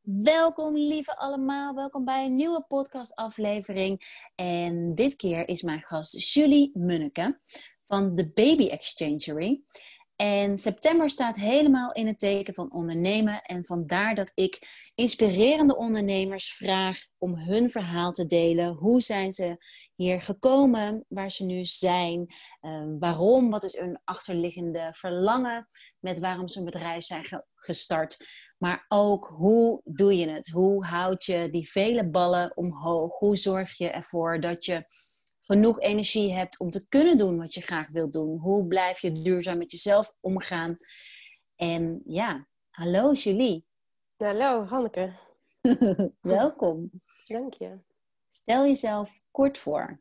Welkom lieve allemaal, welkom bij een nieuwe podcastaflevering. En dit keer is mijn gast Julie Munneke van The Baby Exchangery. En september staat helemaal in het teken van ondernemen. En vandaar dat ik inspirerende ondernemers vraag om hun verhaal te delen. Hoe zijn ze hier gekomen, waar ze nu zijn, uh, waarom, wat is hun achterliggende verlangen met waarom ze een bedrijf zijn gestart. Maar ook hoe doe je het? Hoe houd je die vele ballen omhoog? Hoe zorg je ervoor dat je genoeg energie hebt om te kunnen doen wat je graag wilt doen? Hoe blijf je duurzaam met jezelf omgaan? En ja, hallo Julie. Hallo Hanneke. Welkom. Dank je. Stel jezelf kort voor.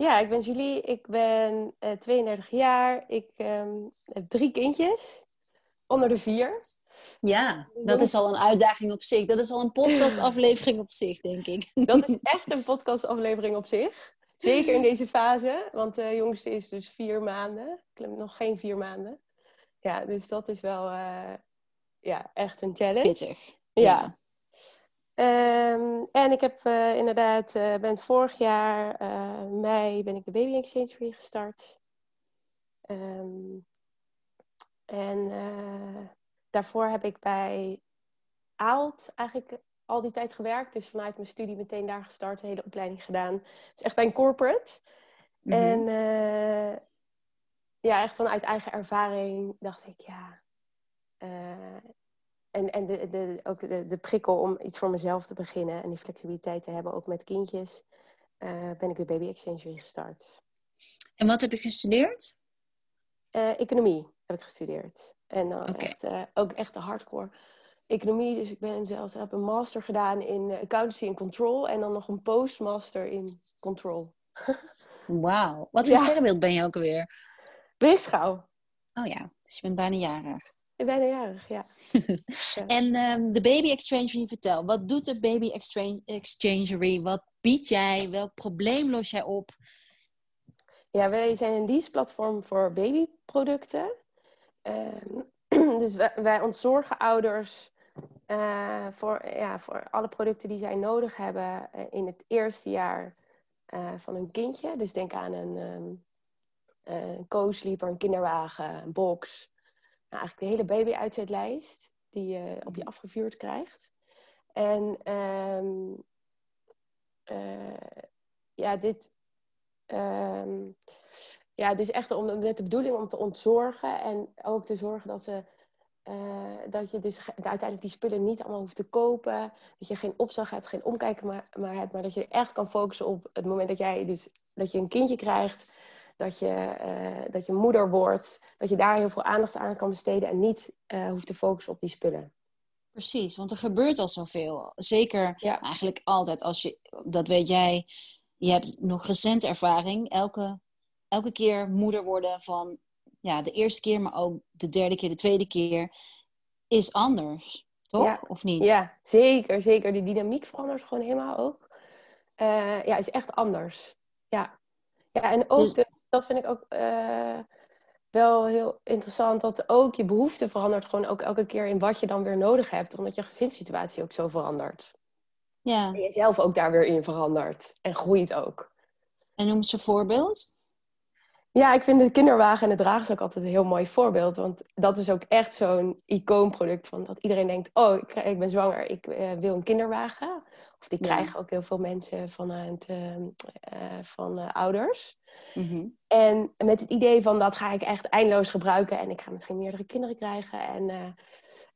Ja, ik ben Julie. Ik ben uh, eh, 32 jaar. Ik um, heb drie kindjes. Onder de vier. Ja, dat is al een uitdaging op zich. Dat is al een podcastaflevering op zich, denk ik. Dat is echt een podcastaflevering op zich. Zeker in deze fase, want de jongste is dus vier maanden. Nog geen vier maanden. Ja, dus dat is wel uh, ja, echt een challenge. Pittig. Ja. Um, en ik heb uh, inderdaad, uh, ben vorig jaar mei ben ik de Baby Exchange gestart. Um, en daarvoor heb ik bij Aalt eigenlijk al die tijd gewerkt. Dus vanuit mijn studie meteen daar gestart, de hele opleiding gedaan. Is echt een corporate. Mhm. En uh, ja, echt vanuit eigen ervaring dacht ik, ja. Uh, en en de, de, ook de, de prikkel om iets voor mezelf te beginnen en die flexibiliteit te hebben, ook met kindjes, uh, ben ik weer Baby Exchange gestart. En wat heb je gestudeerd? economie heb ik gestudeerd. En echt, uh, ook echt de hardcore economie. Dus ik ben zelfs heb een master gedaan in uh, accountancy en control. En dan nog een postmaster in control. Wauw. Wat voor ja. sterrenbeeld ben je ook alweer? Weegschaal. Oh ja, dus je bent bijna jarig. Ik ben bijna jarig, ja. En um, de Baby Exchangery, vertel. Wat doet de Baby Exchange Exchangery? Wat bied jij? Welk probleem los jij op? Ja, wij zijn een leaseplatform voor babyproducten. Ehm, dus wij, wij, ontzorgen ouders uh, voor, ja, voor alle producten die zij nodig hebben eh, in het eerste jaar uh, van hun kindje. Dus denk aan een, um, een co-sleeper, een kinderwagen, een box. Nou, eigenlijk de hele baby-uitzetlijst die je op je afgevuurd krijgt. En um, ja, dit ja, dus echt om, met de bedoeling om te ontzorgen en ook te zorgen dat, ze, uh, dat je dus uiteindelijk die spullen niet allemaal hoeft te kopen. Dat je geen opslag hebt, geen omkijken maar, maar hebt, maar dat je echt kan focussen op het moment dat jij dus dat je een kindje krijgt, dat je, uh, dat je moeder wordt, dat je daar heel veel aandacht aan kan besteden en niet uh, hoeft te focussen op die spullen. Precies, want er gebeurt al zoveel. Zeker ja. eigenlijk altijd als je, dat weet jij, je hebt nog recente ervaring. Elke elke keer moeder worden van ja, de eerste keer, maar ook de derde keer, de tweede keer, is anders. Toch? Of niet? Ja, zeker, zeker. Die dynamiek verandert gewoon helemaal ook. Uh, ja, is echt anders. Ja, ja en ook, dus... dat vind ik ook uh, wel heel interessant, dat ook je behoefte verandert gewoon ook elke keer in wat je dan weer nodig hebt, omdat je gezinssituatie ook zo verandert. Ja. En je zelf ook daar weer in verandert en groeit ook. En noem eens een voorbeeld. Ja, ik vind de kinderwagen en de draagzak altijd een heel mooi voorbeeld. Want dat is ook echt zo'n icoonproduct. Van dat iedereen denkt, oh, ik, ik ben zwanger, ik uh, wil een kinderwagen. Of die krijgen ook heel veel mensen vanuit, uh, uh, van eh, ouders. Mm-hmm. En met het idee van dat ga ik echt eindeloos gebruiken. En ik ga misschien meerdere kinderen krijgen. En eh,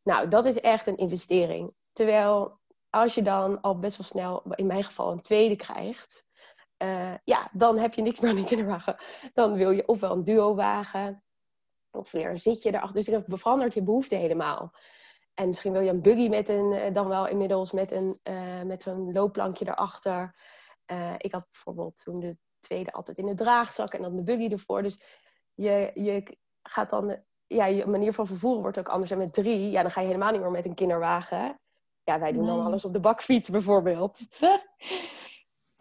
nou, dat is echt een investering. Terwijl als je dan al best wel snel, in mijn geval, een tweede krijgt uh, ja, dan heb je niks meer aan die kinderwagen. Dan wil je ofwel een duo-wagen, of weer een zitje erachter. Dus dan verandert je behoefte helemaal. En misschien wil je een buggy met een, eh, dan wel inmiddels met, een, uh, met zo'n loopplankje erachter. Uh, ik had bijvoorbeeld toen de tweede altijd in de draagzak en dan de buggy ervoor. Dus je, je gaat dan, ja, je manier van vervoeren wordt ook anders. En met drie, ja, dan ga je helemaal niet meer met een kinderwagen. Ja, wij doen dan alles op de bakfiets bijvoorbeeld.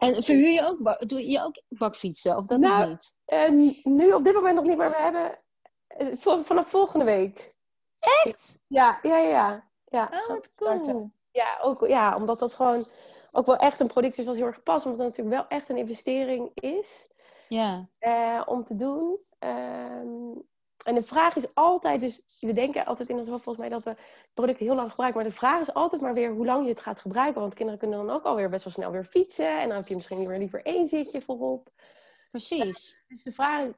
En verhuur je ook, doe je ook bakfietsen of dat nou, niet? Uh, nu op dit moment nog niet, maar we hebben uh, vanaf volgende week. Echt? Ja, ja, ja. ja. Oh, wat cool. Ja, ook, ja, omdat dat gewoon ook wel echt een product is wat heel erg past. Omdat het natuurlijk wel echt een investering is Ja. eh, om te doen. Ehm, en de vraag is altijd, dus we denken altijd in ons hoofd volgens mij dat we het product heel lang gebruiken. Maar de vraag is altijd maar weer hoe lang je het gaat gebruiken. Want kinderen kunnen dan ook alweer best wel snel weer fietsen. En dan heb je misschien weer liever één zitje voorop. Precies. Dus de vraag is,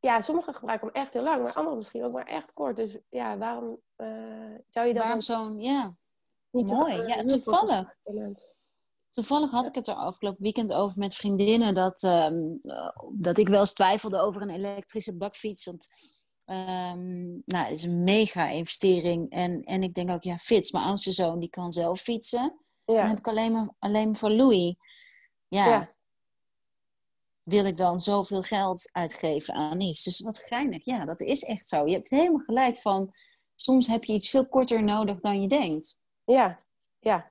ja, sommigen gebruiken hem echt heel lang, maar anderen misschien ook maar echt kort. Dus ja, waarom eh, zou je dat Waarom dan zo'n, ja, niet mooi. eh, Ja, heel toevallig. Toevallig had ik het er afgelopen weekend over met vriendinnen dat, ehm, eh, dat ik wel eens twijfelde over een elektrische bakfiets. Want ehm, nou, het is een mega investering. En, en ik denk ook, ja, Fits, mijn oudste zoon, die kan zelf fietsen. Dan heb ik alleen maar, alleen maar voor Louis. Ja, Ja. wil ik dan zoveel geld uitgeven aan iets? Dus wat geinig. Ja, dat is echt zo. Je hebt helemaal gelijk van, soms heb je iets veel korter nodig dan je denkt. ja, ja,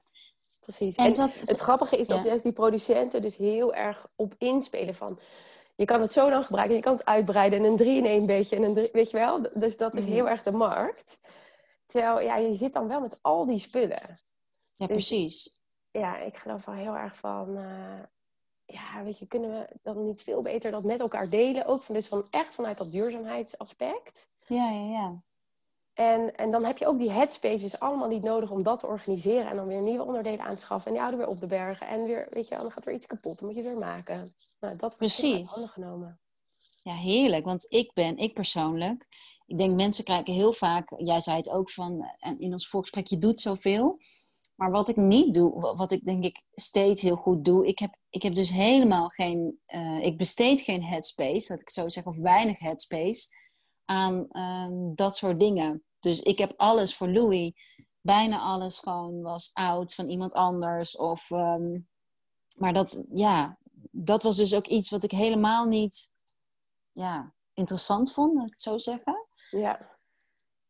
precies. En het grappige is dat Ja. juist die producenten dus heel erg op inspelen van... Je kan het zo lang gebruiken, je kan het uitbreiden en een 3 in 1 beetje. En een drie, weet je wel? Dus dat is Mhm. heel erg de markt. Terwijl, ja, je zit dan wel met al die spullen. ja, precies. ja, ik geloof wel heel erg van, eh, ja, weet je, kunnen we dan niet veel beter dat met elkaar delen? Ook van, dus van echt vanuit dat duurzaamheidsaspect. Ja, ja, ja. En, en dan heb je ook die headspaces allemaal niet nodig om dat te organiseren. En dan weer nieuwe onderdelen aan te schaffen. En die oude weer op de bergen. En weer, weet je, dan gaat er iets kapot. Dan moet je weer maken. Nou, dat wordt Precies. handen genomen. Ja, heerlijk. Want ik ben, ik persoonlijk, ik denk mensen krijgen heel vaak, jij zei het ook van, en in ons voorgesprek, je doet zoveel. Maar wat ik niet doe, wa- wat ik denk ik steeds heel goed doe, ik heb, ik heb dus helemaal geen, eh, ik besteed geen headspace, dat ik zo zeg, of weinig headspace aan ehm, dat soort dingen. Dus ik heb alles voor Louis, bijna alles gewoon was oud van iemand anders. Of, ehm, maar dat, ja, dat was dus ook iets wat ik helemaal niet ja, interessant vond, laat ik het zo zeggen. Ja,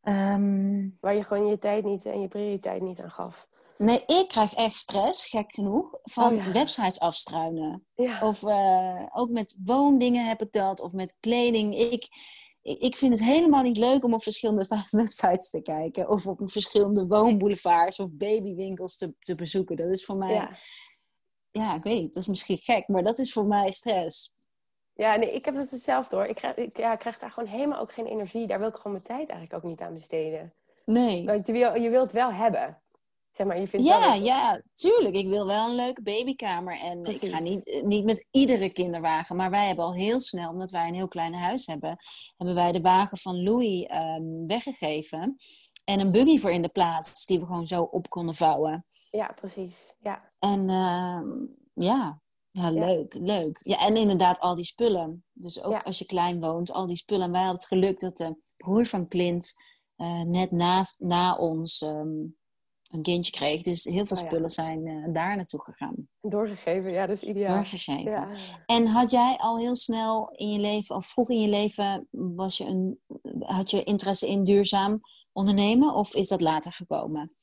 Ehm, waar je gewoon je tijd niet en je prioriteit niet aan gaf. nee, ik krijg echt stress, gek genoeg, van Oh ja. websites afstruinen. Ja, Of eh, ook met woondingen heb ik dat, of met kleding. Ik, ik, ik vind het helemaal niet leuk om op verschillende websites te kijken. Of op verschillende woonboulevards of babywinkels te, te bezoeken. Dat is voor mij, ja. ja. ik weet niet, dat is misschien gek, maar dat is voor mij stress. Ja, nee, ik heb het hetzelfde hoor. Ik krijg, ik, ja, ik krijg daar gewoon helemaal ook geen energie. Daar wil ik gewoon mijn tijd eigenlijk ook niet aan besteden. Nee. Want je wil, je wilt wel hebben. Zeg maar, je vindt wel Ja, ja, tuurlijk. Ik wil wel een leuke babykamer. En ik ga niet, niet met iedere kinderwagen. Maar wij hebben al heel snel, omdat wij een heel klein huis hebben, hebben wij de wagen van Louis ehm, weggegeven. En een buggy voor in de plaats, die we gewoon zo op konden vouwen. Ja, precies. Ja, En ehm, ja. ja, leuk, leuk. Ja, en inderdaad al die spullen. Dus ook Ja. als je klein woont, al die spullen. En wij hadden het geluk dat de broer van Clint eh, net naast, na ons ehm, een kindje kreeg. Dus heel veel Oh ja. spullen zijn eh, daar naartoe gegaan. doorgegeven. Ja, dat is ideaal. Doorgegeven. Ja. En had jij al heel snel in je leven, of vroeg in je leven, was je een, had je interesse in duurzaam ondernemen? Of is dat later gekomen?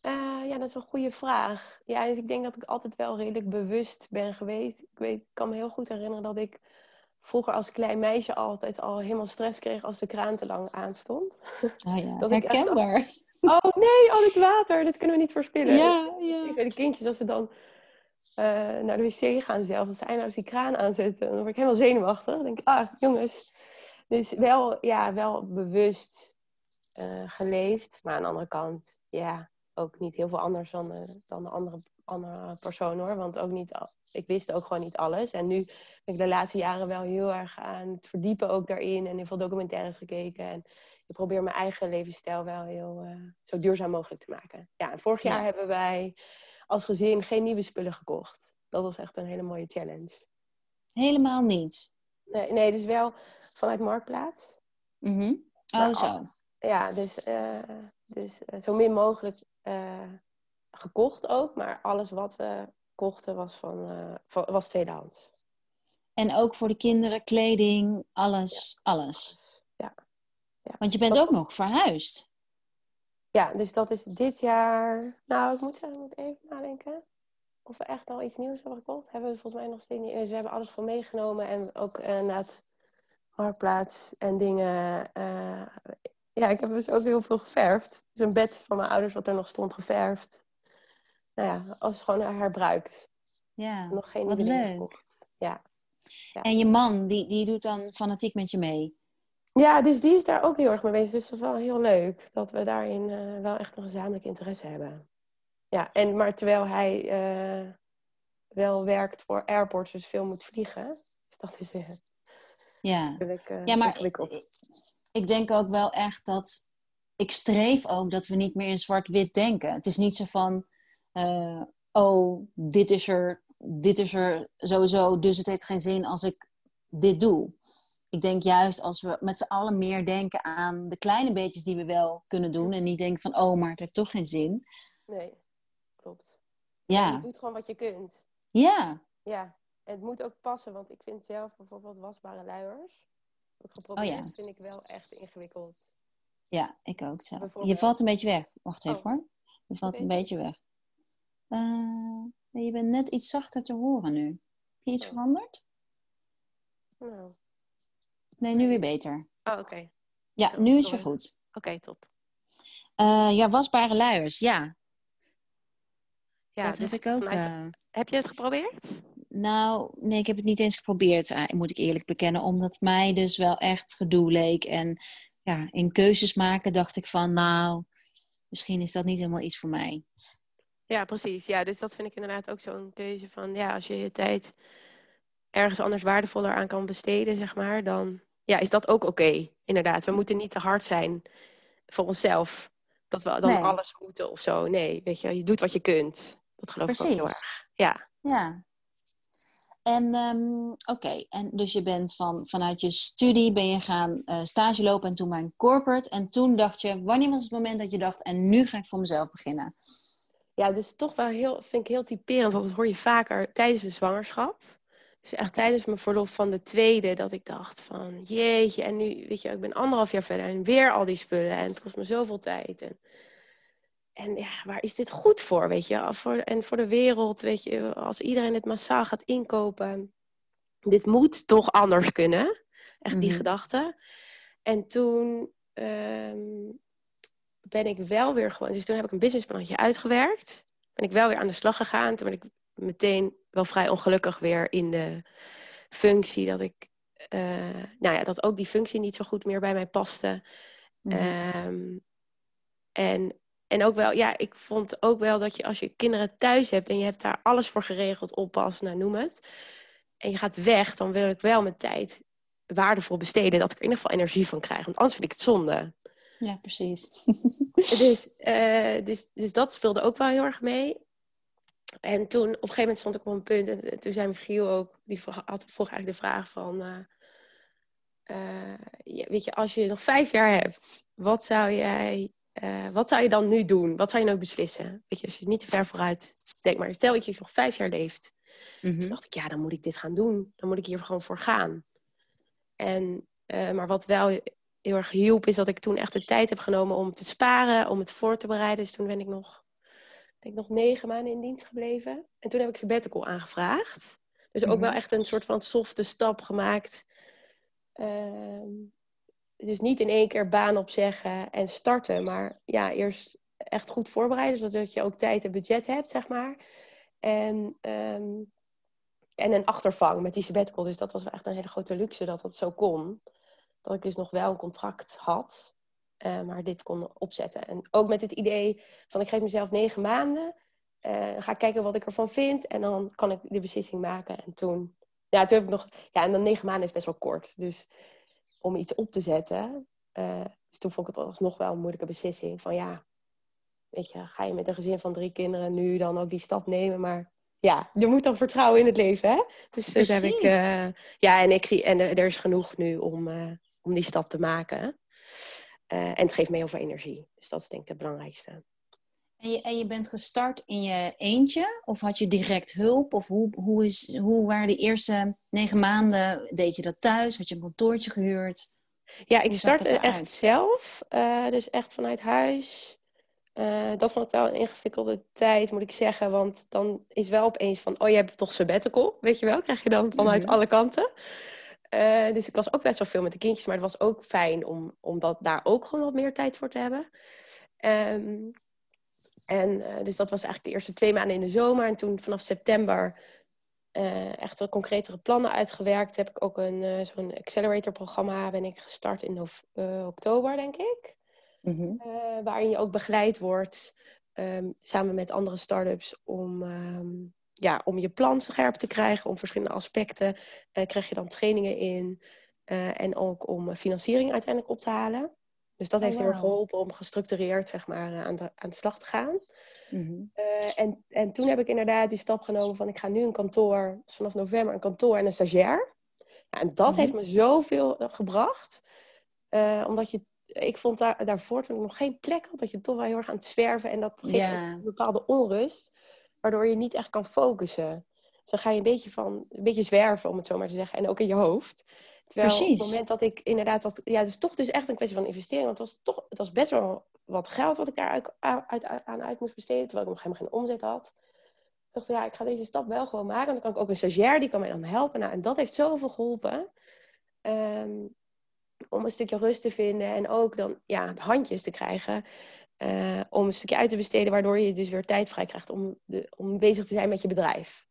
Eh, ja, dat is een goede vraag. Ja, dus ik denk dat ik altijd wel redelijk bewust ben geweest. Ik, weet, ik kan me heel goed herinneren dat ik vroeger als klein meisje altijd al helemaal stress kreeg als de kraan te lang aanstond. Oh ja, Dat herkenbaar. Oh nee, al het water, dat kunnen we niet verspillen. Ja, ja. Ik weet de kindjes, als ze dan eh, naar de wc gaan zelf, dat ze eindeloos die kraan aanzetten. Dan word ik helemaal zenuwachtig. Dan denk ik, ah, jongens. Dus wel, ja, wel bewust eh, geleefd. Maar aan de andere kant, ja, ook niet heel veel anders dan, eh, dan de andere, andere persoon hoor. Want ook niet, ik wist ook gewoon niet alles. En nu ik de laatste jaren wel heel erg aan het verdiepen ook daarin. En heel veel documentaires gekeken. En ik probeer mijn eigen levensstijl wel heel eh, zo duurzaam mogelijk te maken. Ja, en vorig jaar Ja. hebben wij als gezin geen nieuwe spullen gekocht. Dat was echt een hele mooie challenge. Helemaal niet. Nee, nee dus wel vanuit Marktplaats. Mhm. Oh, Maar zo. Ja, dus, eh, dus eh, zo min mogelijk gekocht ook. Maar alles wat we kochten was, van, van, was tweedehands. En ook voor de kinderen, kleding, alles, alles. Ja. ja. Want je bent Dat- ook nog verhuisd. Ja, dus dat is dit jaar. Nou, ik moet zeggen, ik moet even nadenken. Of we echt al iets nieuws hebben gekocht. Hebben we volgens mij nog steeds niet. Dus we hebben alles van meegenomen. En ook eh, inderdaad Marktplaats en dingen. eh, ja, ik heb dus ook heel veel geverfd. Dus een bed van mijn ouders wat er nog stond geverfd. Nou ja, als gewoon herbruikt. Ja, Nog geen wat leuk. gekocht. Ja. Ja. En je man, die, die doet dan fanatiek met je mee. ja, dus die is daar ook heel erg mee bezig. Dus dat is wel heel leuk dat we daarin eh, wel echt een gezamenlijk interesse hebben. Ja, en maar terwijl hij eh, wel werkt voor airports, dus veel moet vliegen. Dus dat is eh, Ja. natuurlijk eh, Ja, maar ingewikkeld. ik denk ook wel echt dat ik streef ook dat we niet meer in zwart-wit denken. Het is niet zo van, oh, dit is, er, dit is er sowieso, dus het heeft geen zin als ik dit doe. Ik denk juist als we met z'n allen meer denken aan de kleine beetjes die we wel kunnen doen. En niet denken van, oh, maar het heeft toch geen zin. Nee, klopt. Je Ja, doet gewoon wat je kunt. ja, Ja, het moet ook passen, want ik vind zelf bijvoorbeeld wasbare luiers. Geprobeerd, Oh ja. vind ik wel echt ingewikkeld. ja, ik ook zo. Je valt een beetje weg. Wacht even Oh. hoor. Je valt een beetje weg. Eh, je bent net iets zachter te horen nu. Heb je iets Oh. veranderd? Nou, Nee, nu weer beter. oh, oké. Ja, nu is weer goed. Oké, top. Eh, ja, wasbare luiers. Ja, Ja, dat dus heb ik ook. vanuit- eh, Heb je het geprobeerd? nou, nee, ik heb het niet eens geprobeerd, eh, moet ik eerlijk bekennen. Omdat mij dus wel echt gedoe leek. En ja, in keuzes maken dacht ik van, nou, misschien is dat niet helemaal iets voor mij. Ja, precies. Ja, dus dat vind ik inderdaad ook zo'n keuze van, ja, als je je tijd ergens anders waardevoller aan kan besteden, zeg maar, dan ja, is dat ook oké. Inderdaad, we moeten niet te hard zijn voor onszelf. Dat we dan Nee. alles moeten of zo. Nee, weet je, je doet wat je kunt. Dat geloof ik ook heel erg. Ja. Ja. En ehm, oké, en dus je bent van, vanuit je studie ben je gaan eh, stage lopen en toen bij een corporate. En toen dacht je, wanneer was het moment dat je dacht, en nu ga ik voor mezelf beginnen? Ja, dus toch wel heel, vind ik heel typerend, want dat hoor je vaker tijdens de zwangerschap. Dus echt tijdens mijn verlof van de tweede, dat ik dacht van, jeetje, en nu, weet je, ik ben anderhalf jaar verder en weer al die spullen en het kost me zoveel tijd. En, en ja, waar is dit goed voor, weet je? Voor, en voor de wereld, weet je, als iedereen het massaal gaat inkopen, dit moet toch anders kunnen. Echt die Mhm. gedachte. En toen ehm, ben ik wel weer gewoon, dus toen heb ik een businessplannetje uitgewerkt. Ben ik wel weer aan de slag gegaan. Toen ben ik meteen wel vrij ongelukkig weer in de functie dat ik, eh, nou ja, dat ook die functie niet zo goed meer bij mij paste. Mhm. Ehm, en, en ook wel, ja, ik vond ook wel dat je als je kinderen thuis hebt en je hebt daar alles voor geregeld, oppas, nou noem het. En je gaat weg, dan wil ik wel mijn tijd waardevol besteden, dat ik er in ieder geval energie van krijg. Want anders vind ik het zonde. Ja, precies. Dus, eh, dus, dus dat speelde ook wel heel erg mee. En toen, op een gegeven moment stond ik op een punt, en toen zei Michiel ook, die vroeg, had, vroeg eigenlijk de vraag van, eh, eh, ja, weet je, als je nog vijf jaar hebt, wat zou jij, wat zou je dan nu doen? Wat zou je nou beslissen? Weet je, als je niet te ver vooruit denkt, maar stel dat je nog vijf jaar leeft. Toen Mhm. dacht ik, ja, dan moet ik dit gaan doen. Dan moet ik hier gewoon voor gaan. En, maar wat wel heel erg hielp, is dat ik toen echt de tijd heb genomen om te sparen, om het voor te bereiden. Dus toen ben ik nog, ik denk nog negen maanden in dienst gebleven. En toen heb ik sabbatical aangevraagd. Dus ook Mhm. wel echt een soort van softe stap gemaakt. Ehm, dus niet in één keer baan opzeggen en starten, maar ja, eerst echt goed voorbereiden, zodat je ook tijd en budget hebt, zeg maar. En, ehm, en een achtervang met die sabbatical. Dus dat was wel echt een hele grote luxe dat dat zo kon. Dat ik dus nog wel een contract had, eh, maar dit kon opzetten. En ook met het idee van ik geef mezelf negen maanden. eh, ga kijken wat ik ervan vind. En dan kan ik de beslissing maken. En toen, ja, toen heb ik nog, ja, en dan negen maanden is best wel kort. Dus om iets op te zetten. eh, dus toen vond ik het alsnog wel een moeilijke beslissing. Van ja, weet je, ga je met een gezin van drie kinderen nu dan ook die stap nemen? Maar ja, je moet dan vertrouwen in het leven, hè? Dus dat heb ik. Eh, ja, en ik zie, en er, er is genoeg nu om, om die stap te maken. Eh, en het geeft me heel veel energie. Dus dat is denk ik het belangrijkste. En je, en je bent gestart in je eentje? Of had je direct hulp? Of hoe, hoe, is, hoe waren de eerste negen maanden? Deed je dat thuis? Had je een kantoortje gehuurd? Ja, ik startte echt zelf. eh, dus echt vanuit huis. Eh, dat vond ik wel een ingewikkelde tijd, moet ik zeggen. Want dan is wel opeens van, oh, je hebt toch sabbatical, weet je wel? Krijg je dan vanuit Mhm. alle kanten. Eh, dus ik was ook best wel veel met de kindjes, maar het was ook fijn om, om dat, daar ook gewoon wat meer tijd voor te hebben. Ehm, en uh, dus dat was eigenlijk de eerste twee maanden in de zomer. En toen vanaf september uh, echt wat concretere plannen uitgewerkt. Heb ik ook een zo'n accelerator-programma ben ik gestart in oktober, denk ik. Mm waarin je ook begeleid wordt um, samen met andere start-ups om um, ja, om je plan scherp te krijgen, om verschillende aspecten, uh, krijg je dan trainingen in. Uh, en ook om financiering uiteindelijk op te halen. Dus dat oh, heeft heel erg geholpen om gestructureerd zeg maar, aan, de, aan de slag te gaan. Mm -hmm. uh, en, en toen heb ik inderdaad die stap genomen van ik ga nu een kantoor, dus vanaf november een kantoor en een stagiair. Ja, en dat mm -hmm. heeft me zoveel gebracht. omdat je ik vond daar, daarvoor toen ik nog geen plek had, dat je toch wel heel erg aan het zwerven en dat geeft yeah. een bepaalde onrust waardoor je niet echt kan focussen. Dus dan ga je een beetje, van, een beetje zwerven, om het zo maar te zeggen. En ook in je hoofd. Terwijl Precies. op het moment dat ik inderdaad... Dat, ja, het is toch dus echt een kwestie van investering. Want het was, toch, het was best wel wat geld wat ik daar uit, uit, aan uit moest besteden. Terwijl ik nog helemaal geen omzet had. Ik dacht, ja, ik ga deze stap wel gewoon maken. Dan kan ik ook een stagiair, die kan mij dan helpen. Nou, en dat heeft zoveel geholpen. Um, om een stukje rust te vinden. En ook dan ja, handjes te krijgen. Uh, om een stukje uit te besteden, waardoor je dus weer tijd vrij krijgt om, de, om bezig te zijn met je bedrijf.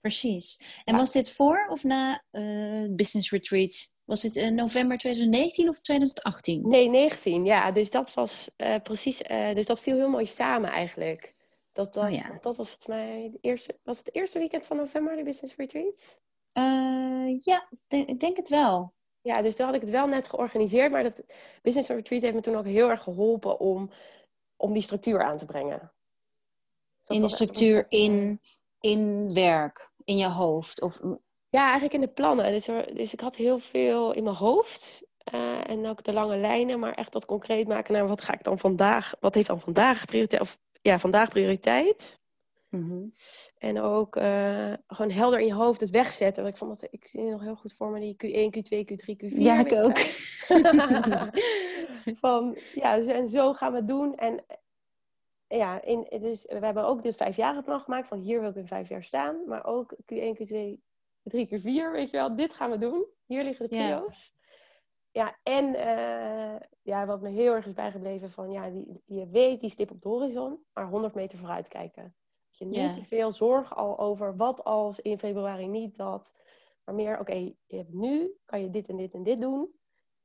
Precies. En ja. was dit voor of na uh, Business Retreat? Was dit in november 2019 of 2018? Nee, 19, ja. Dus dat was uh, precies, dus dat viel heel mooi samen eigenlijk. Dat, dat, oh, ja. dat was volgens mij de eerste, was het, het eerste weekend van november, de Business Retreat? ja, ik denk het wel. Ja, dus toen had ik het wel net georganiseerd, maar dat Business Retreat heeft me toen ook heel erg geholpen om om die structuur aan te brengen. in de structuur in, in werk, in je hoofd? Of... Ja, eigenlijk in de plannen. Dus, er, dus ik had heel veel in mijn hoofd. Uh, en ook de lange lijnen, maar echt dat concreet maken naar wat ga ik dan vandaag, wat heeft dan vandaag prioriteit? Of ja, vandaag prioriteit. Mm -hmm. En ook uh, gewoon helder in je hoofd het wegzetten. Want ik vond dat ik zie nog heel goed voor me die Q1, Q2, Q3, Q4. Ja, ik ook. van ja, en zo gaan we het doen. En ja, in, dus we hebben ook dit vijfjarenplan gemaakt van hier wil ik in vijf jaar staan. Maar ook Q1, Q2, Q3, Q4, weet je wel, dit gaan we doen. Hier liggen de trio's. Ja, ja en uh, ja, wat me heel erg is bijgebleven van ja, die, je weet die stip op de horizon, maar 100 meter vooruit kijken. Je niet te veel zorg al over wat als in februari niet dat. Maar meer, oké, je hebt nu, kan je dit en dit en dit doen.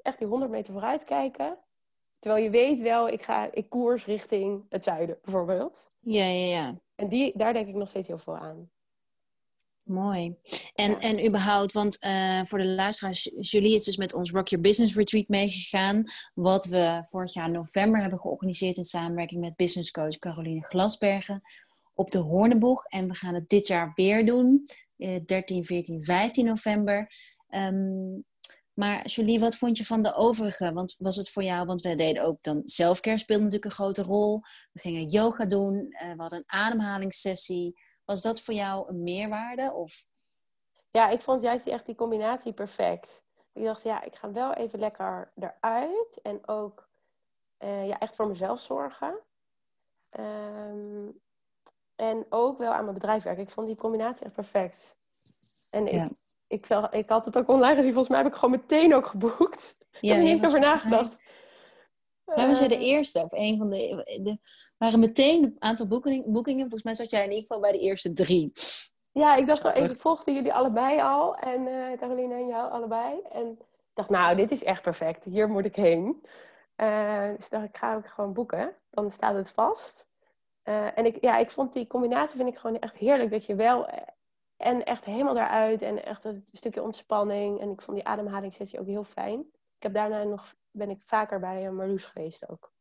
Echt die 100 meter vooruit kijken. Terwijl je weet wel, ik ga ik koers richting het zuiden, bijvoorbeeld. Ja, ja, ja. En die, daar denk ik nog steeds heel veel aan. Mooi. En, ja. en überhaupt, want uh, voor de luisteraars, Julie is dus met ons Rock Your Business Retreat meegegaan. Wat we vorig jaar november hebben georganiseerd in samenwerking met business coach Caroline Glasbergen op de Hoorneboeg. En we gaan het dit jaar weer doen, uh, 13, 14, 15 november. Um, maar Julie, wat vond je van de overige? Want was het voor jou, want we deden ook dan selfcare speelde natuurlijk een grote rol. We gingen yoga doen, uh, we hadden een ademhalingssessie. Was dat voor jou een meerwaarde? Of? Ja, ik vond juist die, echt die combinatie perfect. Ik dacht, ja, ik ga wel even lekker eruit en ook uh, ja, echt voor mezelf zorgen. Um, en ook wel aan mijn bedrijf werken. Ik vond die combinatie echt perfect. En ik, ik, ik had het ook online gezien. Volgens mij heb ik gewoon meteen ook geboekt. Ja, ik heb er niet over nagedacht. Wij was jij de eerste, of een van de, de waren meteen een aantal boekingen, boekingen. Volgens mij zat jij in ieder geval bij de eerste drie. Ja, ik dacht wel, ik volgde jullie allebei al. En uh, Caroline en jou allebei. En ik dacht, nou, dit is echt perfect. Hier moet ik heen. Uh, dus dacht ik, ga ook gewoon boeken. Dan staat het vast. Uh, en ik, ja, ik vond die combinatie vind ik gewoon echt heerlijk. Dat je wel en echt helemaal daaruit en echt een stukje ontspanning. En ik vond die ademhalingssessie ook heel fijn. Ik heb daarna nog, ben ik vaker bij Marloes geweest ook.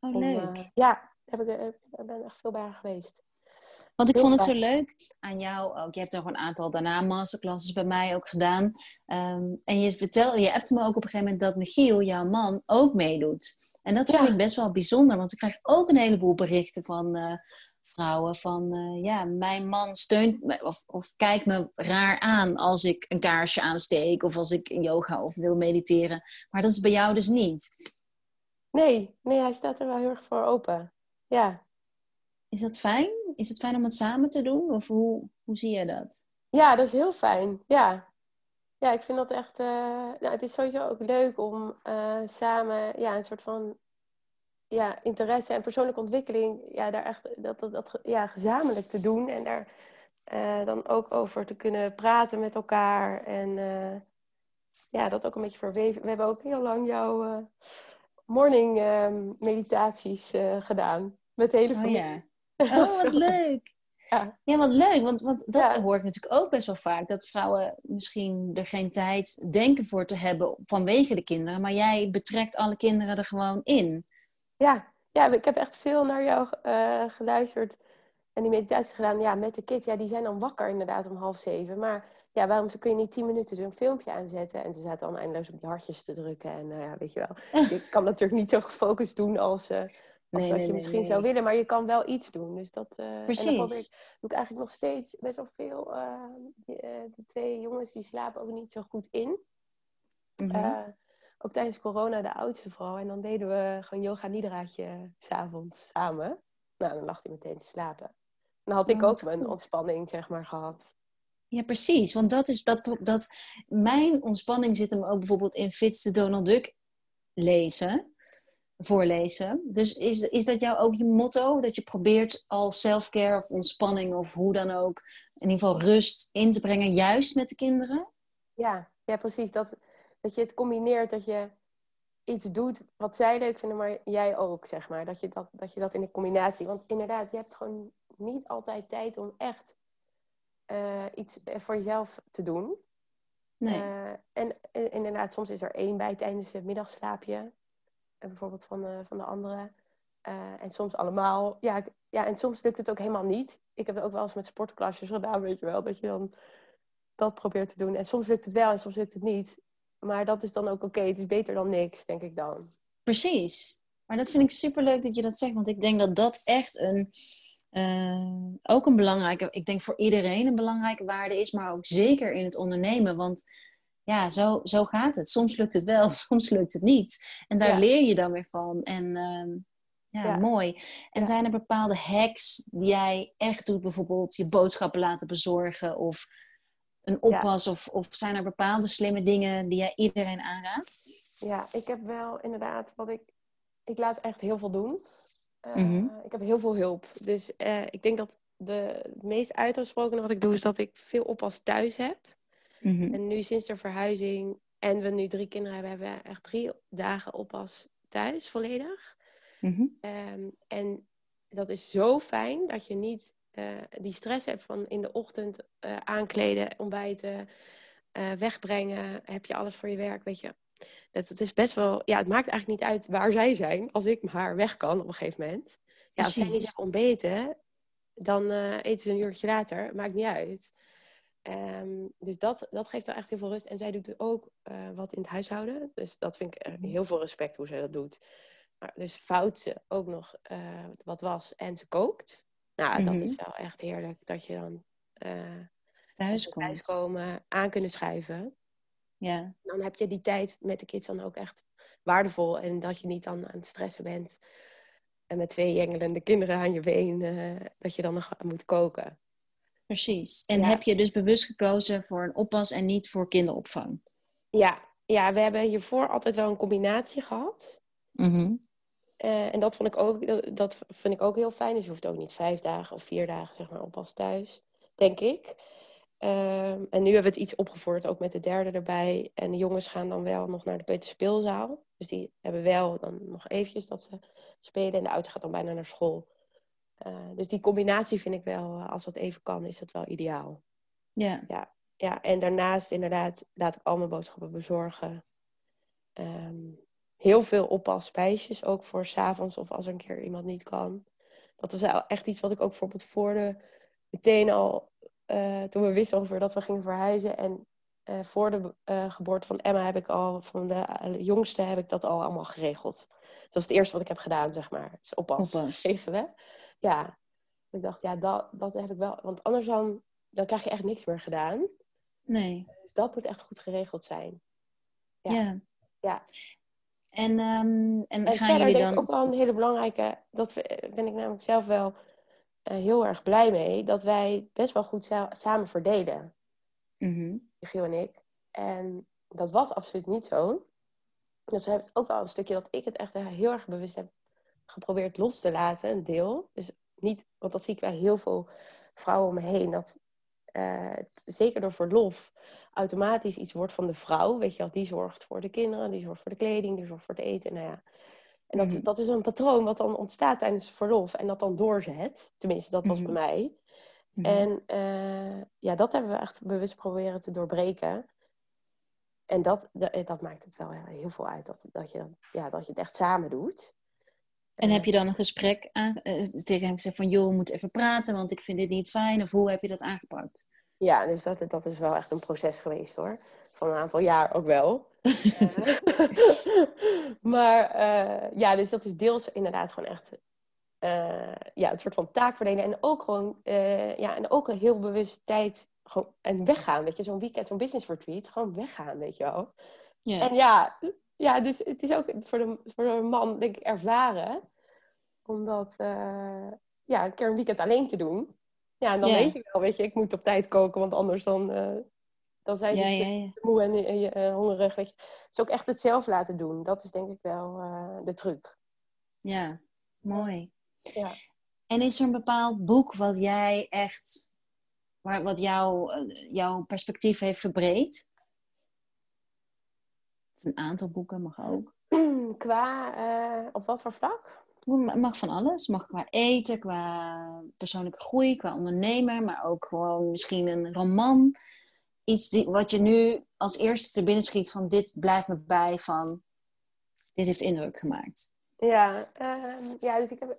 Oh, leuk. Uh, ja, heb ik, ik ben echt veel bij haar geweest. Want ik vond het zo leuk aan jou ook. Je hebt nog een aantal daarna masterclasses bij mij ook gedaan. Um, en je vertelde, je hebt me ook op een gegeven moment dat Michiel, jouw man, ook meedoet. En dat ja. vind ik best wel bijzonder, want ik krijg ook een heleboel berichten van uh, vrouwen van uh, ja, mijn man steunt me of, of kijkt me raar aan als ik een kaarsje aansteek of als ik yoga of wil mediteren. Maar dat is bij jou dus niet. Nee, nee, hij staat er wel heel erg voor open. Ja. Is dat fijn? Is het fijn om het samen te doen? Of hoe, hoe zie je dat? Ja, dat is heel fijn. Ja. Ja, ik vind dat echt. Uh, nou, het is sowieso ook leuk om uh, samen ja, een soort van ja, interesse en persoonlijke ontwikkeling, ja, daar echt dat, dat, dat ja, gezamenlijk te doen. En daar uh, dan ook over te kunnen praten met elkaar. En ja, dat ook een beetje verweven. We hebben ook heel lang jouw morning ehm, meditaties gedaan. Met hele familie. Oh ja. Oh, wat leuk. Ja. ja, wat leuk. Want, want dat hoor ik natuurlijk ook best wel vaak. Dat vrouwen misschien er geen tijd denken voor te hebben vanwege de kinderen. Maar jij betrekt alle kinderen er gewoon in. Ja, ja ik heb echt veel naar jou uh, geluisterd. En die meditatie gedaan. Ja, met de kids. Ja, die zijn dan wakker inderdaad om half zeven. Maar ja, waarom kun je niet tien minuten zo'n filmpje aanzetten? En ze zaten dan eindeloos op die hartjes te drukken. En uh, ja, weet je wel. ik kan natuurlijk niet zo gefocust doen als... Uh, als nee, dat je misschien zou willen, maar je kan wel iets doen. Dus dat, uh, Precies. En dan probeer ik, doe ik eigenlijk nog steeds best wel veel. Uh, die, uh, de twee jongens die slapen ook niet zo goed in. Mm -hmm. ook tijdens corona, de oudste vooral. En dan deden we gewoon yoga nidraatje s'avonds samen. Nou, dan lag hij meteen te slapen. Dan had ik oh, ook mijn ontspanning, zeg maar, gehad. Ja, precies. Want dat is dat, dat. Mijn ontspanning zit hem ook bijvoorbeeld in Fitz de Donald Duck lezen voorlezen. Dus is, is dat jou ook je motto? Dat je probeert al self-care of ontspanning of hoe dan ook, in ieder geval rust in te brengen, juist met de kinderen? Ja, ja precies. Dat, dat je het combineert, dat je iets doet wat zij leuk vinden, maar jij ook, zeg maar. Dat je dat, dat, je dat in de combinatie... Want inderdaad, je hebt gewoon niet altijd tijd om echt uh, iets voor jezelf te doen. Nee. Uh, en, en, inderdaad, soms is er één bij tijdens het middagslaapje bijvoorbeeld van de, van de anderen. Uh, en soms allemaal. Ja, ja, en soms lukt het ook helemaal niet. Ik heb het ook wel eens met sportklasjes gedaan, weet je wel. Dat je dan dat probeert te doen. En soms lukt het wel en soms lukt het niet. Maar dat is dan ook oké. Het is beter dan niks, denk ik dan. Precies. Maar dat vind ik super leuk dat je dat zegt. Want ik denk dat dat echt een... Uh, ook een belangrijke... Ik denk voor iedereen een belangrijke waarde is. Maar ook zeker in het ondernemen. Want ja, zo, zo gaat het. Soms lukt het wel, soms lukt het niet. En daar leer je dan weer van. En uh, ja, ja, mooi. En zijn er bepaalde hacks die jij echt doet? Bijvoorbeeld je boodschappen laten bezorgen of een oppas? Of, of zijn er bepaalde slimme dingen die jij iedereen aanraadt? Ja, ik heb wel inderdaad wat ik... Ik laat echt heel veel doen. Uh, mm -hmm. Ik heb heel veel hulp. Dus uh, ik denk dat de, het meest uitgesproken wat ik doe... is dat ik veel oppas thuis heb. Mhm. En nu sinds de verhuizing en we nu drie kinderen hebben, hebben we echt drie dagen oppas thuis, volledig. Mhm. Ehm, en dat is zo fijn dat je niet uh, die stress hebt van in de ochtend uh, aankleden, ontbijten, uh, wegbrengen. Heb je alles voor je werk, weet je. Dat, het is best wel, ja, het maakt eigenlijk niet uit waar zij zijn als ik haar weg kan op een gegeven moment. Ja, als zij niet hebben ontbeten, dan eten ze een uurtje later, maakt niet uit. Um, dus dat, dat geeft wel echt heel veel rust. En zij doet ook uh, wat in het huishouden. Dus dat vind ik uh, heel veel respect hoe zij dat doet. Maar dus fout ze ook nog uh, wat was en ze kookt. Nou, mm -hmm. dat is wel echt heerlijk dat je dan thuis komt. thuiskomen, aan kunnen schuiven. Ja. Dan heb je die tijd met de kids dan ook echt waardevol. En dat je niet dan aan het stressen bent. En met twee jengelende kinderen aan je been, dat je dan nog moet koken. Precies. En heb je dus bewust gekozen voor een oppas en niet voor kinderopvang? Ja, ja we hebben hiervoor altijd wel een combinatie gehad. Mm uh, en dat vond ik ook, dat vind ik ook heel fijn. Dus je hoeft ook niet vijf dagen of vier dagen zeg maar, oppas thuis, denk ik. Um, en nu hebben we het iets opgevorderd, ook met de derde erbij. En de jongens gaan dan wel nog naar de peuterspeelzaal. Dus die hebben wel dan nog eventjes dat ze spelen. En de oudste gaat dan bijna naar school. Uh, dus die combinatie vind ik wel, eh, als dat even kan, is dat wel ideaal. Ja. ja. Ja, en daarnaast inderdaad laat ik al mijn boodschappen bezorgen. Um, heel veel oppas ook voor s'avonds of als er een keer iemand niet kan. Dat was echt iets wat ik ook bijvoorbeeld voor de, meteen al, uh, toen we wisten ongeveer dat we gingen verhuizen. En uh, voor de uh, geboorte van Emma heb ik al, van de jongste heb ik dat al allemaal geregeld. Dat was het eerste wat ik heb gedaan, zeg maar. Dus oppas, oppas. Geven, ja, ik dacht, ja, dat, dat heb ik wel. Want anders dan, dan krijg je echt niks meer gedaan. Nee. Dus dat moet echt goed geregeld zijn. Ja. Ja. ja. En, um, en, en gaan jullie dan... ook wel een hele belangrijke... Dat ben ik namelijk zelf wel uh, heel erg blij mee. Dat wij best wel goed samen verdelen. Mm -hmm. Giel en ik. En dat was absoluut niet zo. Dus we hebben ook wel een stukje dat ik het echt heel erg bewust heb geprobeerd los te laten, een deel. Dus niet, want dat zie ik bij heel veel vrouwen om me heen, dat uh, zeker door verlof automatisch iets wordt van de vrouw. Weet je wel, die zorgt voor de kinderen, die zorgt voor de kleding, die zorgt voor het eten. Nou ja. En dat, mhm. dat is een patroon wat dan ontstaat tijdens verlof en dat dan doorzet. Tenminste, dat was bij mhm. mij. Mhm. En uh, ja, dat hebben we echt bewust proberen te doorbreken. En dat, dat, maakt het wel heel veel uit, dat, dat, je, ja, dat je het echt samen doet. En heb je dan een gesprek aan, uh, tegen hem gezegd van... joh, we moeten even praten, want ik vind dit niet fijn. Of hoe heb je dat aangepakt? Ja, dus dat, dat is wel echt een proces geweest hoor. Van een aantal jaar ook wel. Eh, maar uh, ja, dus dat is deels inderdaad gewoon echt... ja, een soort van taakverdeling. En ook gewoon... ja, en ook een heel bewust tijd... Gewoon, en weggaan, weet je. Zo'n weekend, zo'n business retreat. Gewoon weggaan, weet je wel. En ja, ja, dus het is ook voor de, voor de man, denk ik, ervaren. Om dat uh, ja, een keer een weekend alleen te doen. Ja, en dan weet je wel, weet je, ik moet op tijd koken, want anders dan, uh, dan zijn je ja, moe en, en uh, hongerig. Weet je. Dus ook echt het zelf laten doen. Dat is denk ik wel de truc. Ja, mooi. Ja. En is er een bepaald boek wat jij echt, wat jou, jouw perspectief heeft verbreed? Een aantal boeken mag ook. Qua, uh, op wat voor vlak? Mag van alles. Mag qua eten, qua persoonlijke groei, qua ondernemer, maar ook gewoon misschien een roman. Iets die, wat je nu als eerste te binnen schiet van dit blijft me bij van dit heeft indruk gemaakt. Ja, uh, ja dus ik heb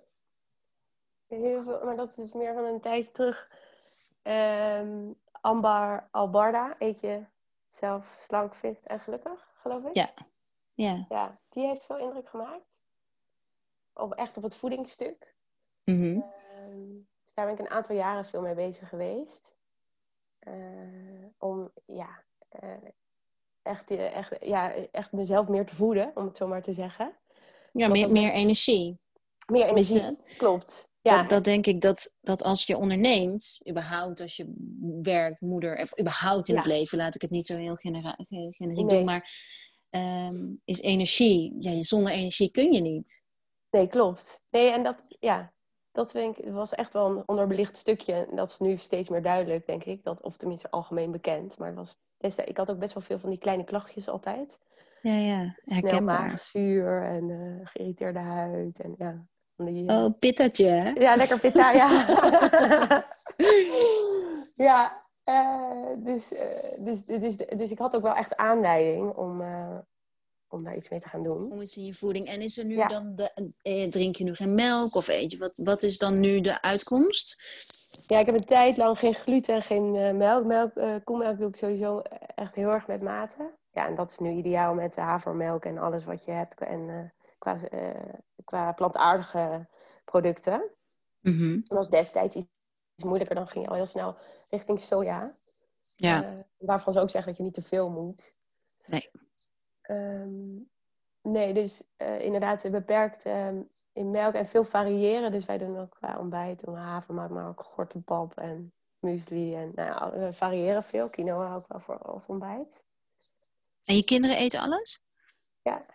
heel veel, maar dat is meer van een tijdje terug. Um, Ambar Albarda, eet je zelf slank, fit en gelukkig geloof ik. Ja. Ja. ja die heeft veel indruk gemaakt. Op, echt op het voedingsstuk. Mm dus daar ben ik een aantal jaren veel mee bezig geweest. Uh, om ja, uh, echt, echt, ja, echt mezelf meer te voeden, om het zo maar te zeggen. Ja, meer, meer energie. Meer energie, klopt. Ja. Dat, dat denk ik dat, dat als je onderneemt, überhaupt als je werkt, moeder, of überhaupt in het leven, laat ik het niet zo heel generiek nee. doen, maar ehm, is energie. Ja, zonder energie kun je niet. Nee, klopt. Nee, en dat, ja, dat vind ik, was echt wel een onderbelicht stukje. Dat is nu steeds meer duidelijk, denk ik. Dat, of tenminste algemeen bekend. Maar was, ik had ook best wel veel van die kleine klachtjes altijd. Ja, ja, herkenbaar. zuur en uh, geïrriteerde huid. En ja, die, oh, pittetje, hè? Ja, lekker pitta, ja. ja, uh, dus, uh, dus, dus, dus ik had ook wel echt aanleiding om, uh, om daar iets mee te gaan doen. Om iets in je voeding. En is er nu dan, de, drink je nu geen melk of eet je? Wat, wat is dan nu de uitkomst? Ja, ik heb een tijd lang geen gluten en geen melk. melk koemelk doe ik sowieso echt heel erg met mate. Ja, en dat is nu ideaal met havermelk en alles wat je hebt. En qua, uh, qua plantaardige producten. Mm Dat was destijds iets, moeilijker. Dan ging je al heel snel richting soja. Ja. Uh, waarvan ze ook zeggen dat je niet te veel moet. Nee. Um, nee, dus uh, inderdaad beperkt um, in melk en veel variëren. Dus wij doen ook qua ontbijt, doen havermout, maar ook gortenpap en muesli. En nou, we variëren veel. Quinoa ook wel voor als ontbijt. En je kinderen eten alles? Ja.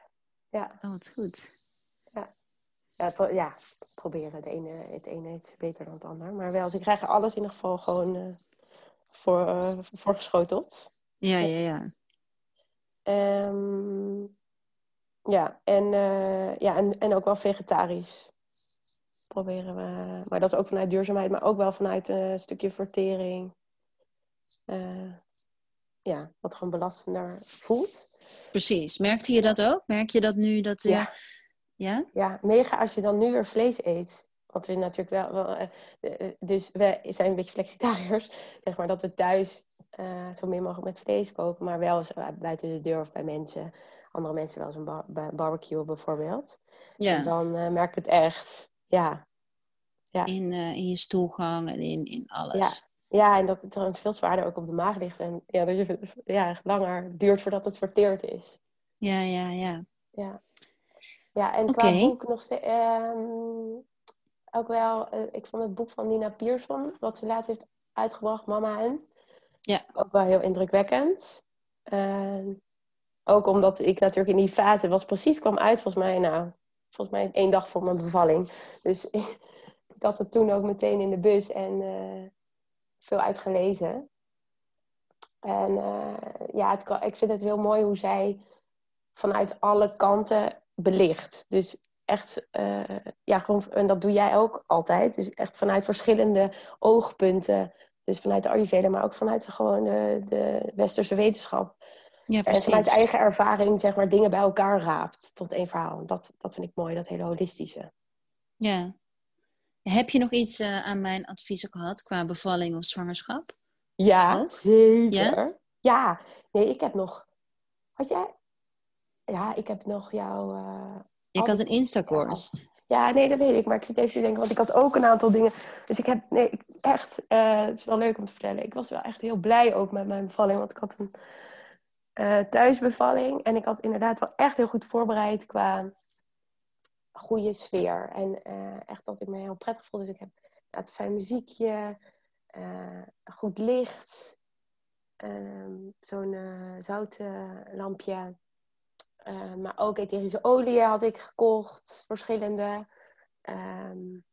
Ja. Oh, wat goed. Ja. Ja, ja, proberen. De ene, het ene is beter dan het ander. Maar wel, ze krijgen alles in ieder geval gewoon uh, voor, uh, voorgeschoteld. Ja, ja, ja. Um, ja, en, uh, ja en, en ook wel vegetarisch proberen we. Maar dat is ook vanuit duurzaamheid, maar ook wel vanuit een stukje vertering. Ja, wat gewoon belastender voelt. Precies. Merkte je dat ook? Merk je dat nu? Dat, uh, ja. ja. Ja, mega als je dan nu weer vlees eet. Want we natuurlijk wel, wel uh, dus we zijn een beetje flexitariërs. Zeg maar dat we thuis uh, zo min mogelijk met vlees koken. Maar wel eens buiten de deur of bij mensen. Andere mensen wel eens een bar barbecue bijvoorbeeld. Ja. En dan merk ik het echt. Ja. ja. In, in je stoelgang en in, in alles. Ja, en dat het dan veel zwaarder ook op de maag ligt. En ja, dat je ja, langer duurt voordat het verteerd is. Ja, ja, ja. Ja, ja en qua boek nog steeds... Um, ook wel, uh, ik vond het boek van Nina Pierson, wat ze laatst heeft uitgebracht, Mama en. Ja. Ook wel heel indrukwekkend. ook omdat ik natuurlijk in die fase was precies kwam uit, volgens mij, nou, volgens mij één dag voor mijn bevalling. Dus ik had het toen ook meteen in de bus en uh, veel uitgelezen. En uh, ja, het, ik vind het heel mooi hoe zij vanuit alle kanten belicht. Dus echt, uh, ja, gewoon, en dat doe jij ook altijd. Dus echt vanuit verschillende oogpunten. Dus vanuit de Ayurveda, maar ook vanuit de, gewoon de, de westerse wetenschap. Ja, precies. En vanuit eigen ervaring, zeg maar, dingen bij elkaar raapt tot één verhaal. Dat, dat vind ik mooi, dat hele holistische. Ja. Heb je nog iets uh, aan mijn adviezen gehad qua bevalling of zwangerschap? Ja, zeker. Ja? ja? Nee, ik heb nog... Had jij... Ja, ik heb nog jouw... Uh, ik had een Insta-course. Ja, nee, dat weet ik. Maar ik zit even te denken, want ik had ook een aantal dingen. Dus ik heb, nee, echt, uh, het is wel leuk om te vertellen. Ik was wel echt heel blij ook met mijn bevalling. Want ik had een uh, thuisbevalling. En ik had inderdaad wel echt heel goed voorbereid qua goede sfeer. En uh, echt dat ik me heel prettig voelde. Dus ik heb het fijn muziekje, uh, goed licht, um, zo'n zouten lampje. maar ook etherische olie had ik gekocht, verschillende. Um,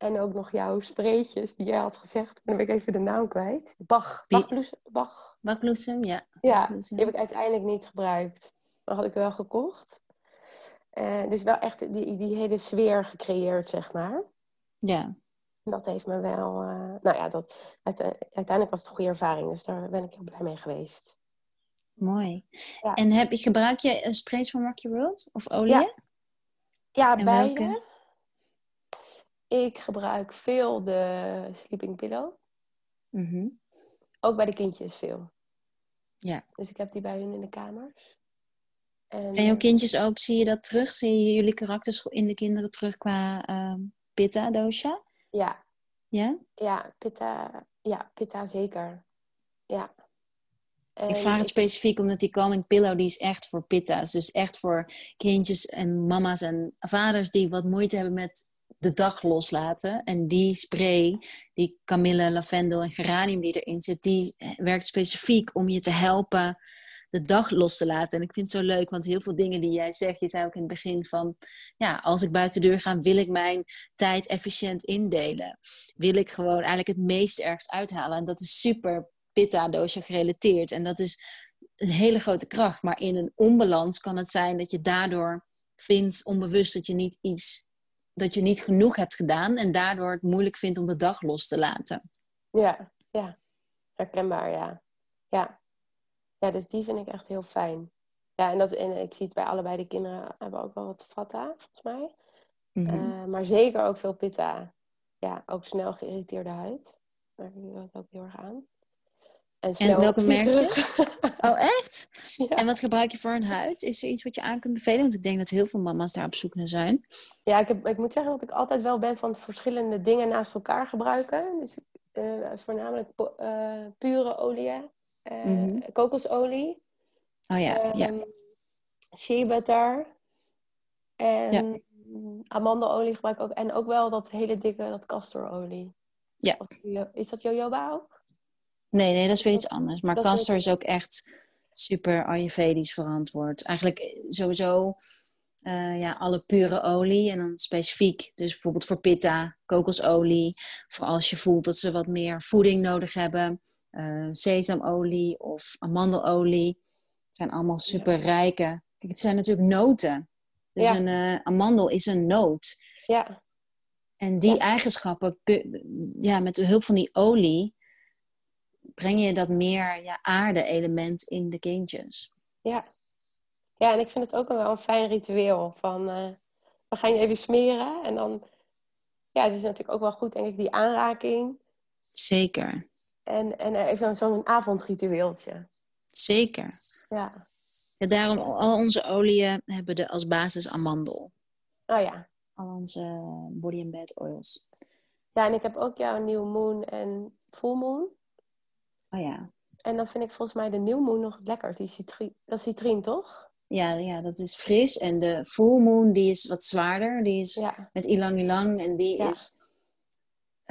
en ook nog jouw spreetjes die jij had gezegd. Dan ben ik even de naam kwijt. Bach. Bach. Bachbloesem, ja. Ja, die heb ik uiteindelijk niet gebruikt. Maar had ik wel gekocht. Uh, dus wel echt die, die hele sfeer gecreëerd, zeg maar. Ja. Dat heeft me wel... Uh, nou ja, dat, uiteindelijk was het een goede ervaring. Dus daar ben ik heel blij mee geweest. Mooi. Ja. En heb je, gebruik je sprays van Rocky World? Of olie? Ja, ja beide. Welke? Ik gebruik veel de sleeping pillow. Mm Ook bij de kindjes veel. Ja. Dus ik heb die bij hun in de kamers. En, jouw kindjes ook, zie je dat terug? Zie je jullie karakters in de kinderen terug qua uh, pitta dosha? Ja. Ja? Ja, pitta, ja, pitta zeker. Ja. ik vraag het specifiek omdat die calming pillow die is echt voor pitta's. Dus echt voor kindjes en mama's en vaders die wat moeite hebben met de dag loslaten. En die spray, die kamille, lavendel en geranium die erin zit, die werkt specifiek om je te helpen de dag los te laten. En ik vind het zo leuk, want heel veel dingen die jij zegt, je zei ook in het begin van, ja, als ik buiten de deur ga, wil ik mijn tijd efficiënt indelen. Wil ik gewoon eigenlijk het meest ergens uithalen. En dat is super pitta-doosje gerelateerd. En dat is een hele grote kracht. Maar in een onbalans kan het zijn dat je daardoor vindt onbewust dat je niet iets dat je niet genoeg hebt gedaan en daardoor het moeilijk vindt om de dag los te laten. Ja, ja. Herkenbaar, ja. Ja. Ja, dus die vind ik echt heel fijn. Ja, en, dat, en ik zie het bij allebei de kinderen hebben ook wel wat vata, volgens mij. Mm maar zeker ook veel pitta. Ja, ook snel geïrriteerde huid. Daar vind ik ook heel erg aan. En, en welke merkjes? oh, echt? En wat gebruik je voor een huid? Is er iets wat je aan kunt bevelen? Want ik denk dat heel veel mama's daar op zoek naar zijn. Ja, ik, heb, ik moet zeggen dat ik altijd wel ben van verschillende dingen naast elkaar gebruiken. Dus uh, voornamelijk uh, pure olie, uh, mm kokosolie. Oh ja, um, ja. Ehm, shea butter. En ja. amandelolie gebruik ik ook. En ook wel dat hele dikke, dat castorolie. Ja. Is dat jojoba ook? Nee, nee, dat is weer iets anders. Maar castor is ook echt super Ayurvedisch verantwoord. Eigenlijk eh, sowieso uh, ja, alle pure olie en dan specifiek. Dus bijvoorbeeld voor pitta, kokosolie. Voor als je voelt dat ze wat meer voeding nodig hebben. Uh, sesamolie of amandelolie. Het zijn allemaal super rijke. Kijk, het zijn natuurlijk noten. Dus een uh, amandel is een noot. Ja. En die eigenschappen, ja, met de hulp van die olie, breng je dat meer ja, aarde-element in de kindjes. Ja. ja, en ik vind het ook wel een fijn ritueel. Van, uh, we gaan je even smeren en dan... Ja, het is natuurlijk ook wel goed, denk ik, die aanraking. Zeker. En, en even zo'n avondritueeltje. Zeker. Ja. ja. Daarom, al onze oliën hebben de als basis amandel. Oh ja. Al onze body and bed oils. Ja, en ik heb ook jouw New Moon en Full Moon. Oh ja. En dan vind ik volgens mij de New Moon nog lekker. Die citrine, dat is citrine, toch? Ja, ja, dat is fris. En de Full Moon, die is wat zwaarder. Die is met ilang ilang. En die is uh,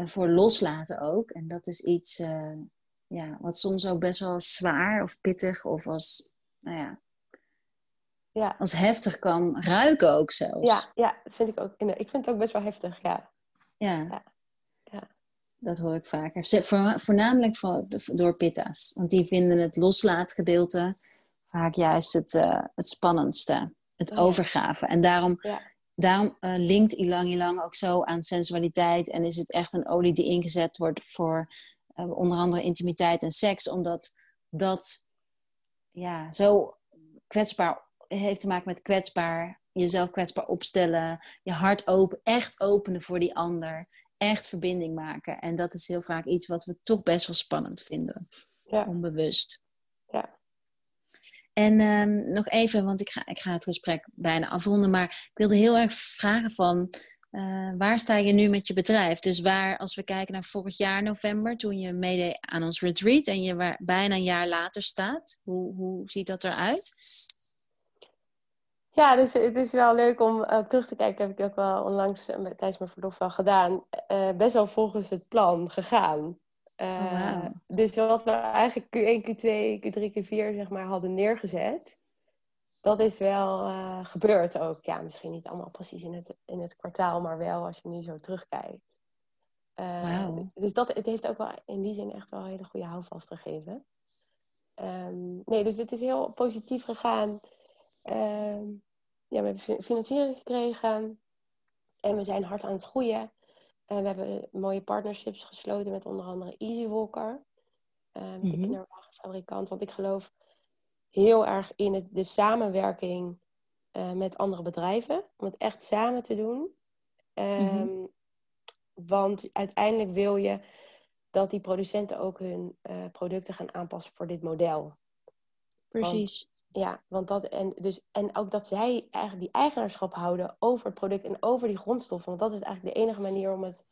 voor loslaten ook. En dat is iets... Uh, ja, wat soms ook best wel zwaar of pittig of als, nou ja, Ja, als heftig kan ruiken ook zelfs. ja, ja, dat vind ik ook. Ik vind het ook best wel heftig, ja. Ja. Ja. Ja. Dat hoor ik vaker. Voornamelijk voor, door pitta's. Want die vinden het loslaatgedeelte vaak juist het, eh, het spannendste. Het Oh overgaven. En daarom. Daarom eh, linkt ilang ilang ook zo aan sensualiteit. En is het echt een olie die ingezet wordt voor eh, onder andere intimiteit en seks. Omdat dat ja, zo kwetsbaar heeft te maken met kwetsbaar. Jezelf kwetsbaar opstellen. Je hart open, echt openen voor die ander echt verbinding maken. En dat is heel vaak iets wat we toch best wel spannend vinden. Ja. Onbewust. Ja. En ehm, nog even, want ik ga, ik ga het gesprek bijna afronden. Maar ik wilde heel erg vragen van... eh, waar sta je nu met je bedrijf? Dus waar, als we kijken naar vorig jaar november... toen je meedeed aan ons retreat... en je waar, bijna een jaar later staat. Hoe, hoe ziet dat eruit? Ja, dus het is wel leuk om eh, terug te kijken. heb ik ook wel onlangs eh, tijdens mijn verlof wel gedaan. Best wel volgens het plan gegaan. Eh, Oh, wauw. Dus wat we eigenlijk Q1, Q2, Q3, Q4 zeg maar hadden neergezet. Dat is wel eh, gebeurd ook. Ja, misschien niet allemaal precies in het, in het kwartaal, maar wel als je nu zo terugkijkt. Eh, Wauw. Dus dat, het heeft ook wel in die zin echt wel een hele goede houvast gegeven. Ehm, nee, dus het is heel positief gegaan. Ehm, ja, we hebben fi- financiering gekregen. En we zijn hard aan het groeien. En we hebben mooie partnerships gesloten met onder andere Easy Walker. eh, met de Mhm. kinderwagenfabrikant. Want ik geloof heel erg in het, de samenwerking eh, met andere bedrijven. Om het echt samen te doen. Ehm, Want uiteindelijk wil je dat die producenten ook hun eh, producten gaan aanpassen voor dit model. Precies. Ja, want dat en, dus, en ook dat zij eigenlijk die eigenaarschap houden over het product en over die grondstoffen. Want dat is eigenlijk de enige manier om het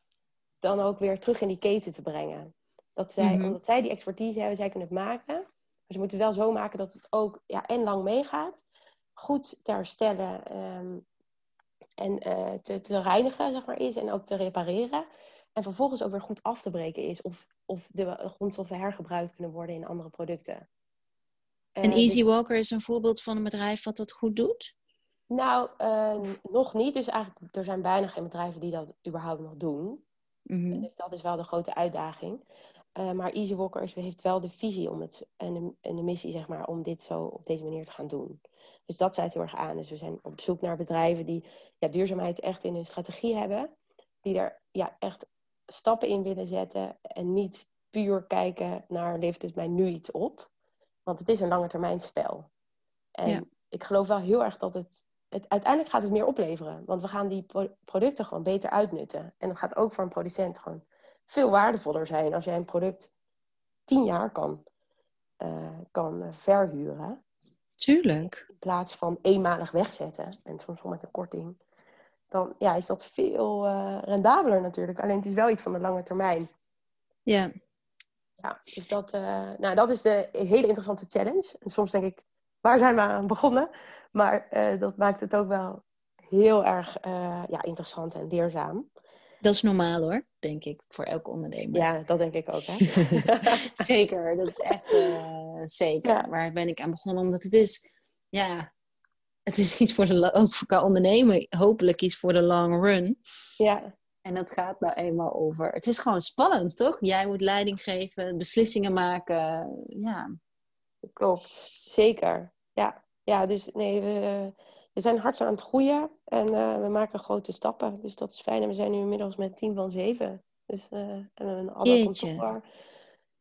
dan ook weer terug in die keten te brengen. Dat zij, Mhm. Omdat zij die expertise hebben, zij kunnen het maken. Maar ze moeten wel zo maken dat het ook ja, en lang meegaat. Goed te herstellen ehm, en eh, te, te reinigen, zeg maar, is. En ook te repareren. En vervolgens ook weer goed af te breken is. Of, of de grondstoffen hergebruikt kunnen worden in andere producten. En Eh, dus- Easy Walker is een voorbeeld van een bedrijf wat dat goed doet? Nou, eh, nog niet. Dus eigenlijk, er zijn bijna geen bedrijven die dat überhaupt nog doen. Mhm. Dus dat is wel de grote uitdaging. Eh, maar Easy Walker is- heeft wel de visie om het, en, de, en de missie, zeg maar, om dit zo op deze manier te gaan doen. Dus dat zijt heel erg aan. Dus we zijn op zoek naar bedrijven die ja, duurzaamheid echt in hun strategie hebben. Die er ja, echt stappen in willen zetten. En niet puur kijken naar levert het mij nu iets op. Want het is een lange termijn spel. En Ja. ik geloof wel heel erg dat het, het... Uiteindelijk gaat het meer opleveren. Want we gaan die pro- producten gewoon beter uitnutten. En dat gaat ook voor een producent gewoon veel waardevoller zijn. Als jij een product tien jaar kan, eh, kan verhuren. Tuurlijk. In plaats van eenmalig wegzetten. En soms wel met een korting. Dan ja, is dat veel eh, rendabeler natuurlijk. Alleen het is wel iets van de lange termijn. Ja. Ja, dus dat, eh, nou, dat is de hele interessante challenge. En soms denk ik, waar zijn we aan begonnen? Maar eh, dat maakt het ook wel heel erg eh, ja, interessant en leerzaam. Dat is normaal hoor, denk ik, voor elke ondernemer. Ja, dat denk ik ook. Hè? zeker, dat is echt zeker. Ja. Waar ben ik aan begonnen? Omdat het is, ja, het is iets voor de, ook voor qua ondernemen, hopelijk iets voor de long run. ja, En dat gaat nou eenmaal over. Het is gewoon spannend, toch? Jij moet leiding geven, beslissingen maken. Ja, klopt. Zeker. Ja, ja dus nee, we, we zijn hard aan het groeien. En eh, we maken grote stappen. Dus dat is fijn. En we zijn nu inmiddels met een team van zeven. Dus, eh, en een ander kantoor.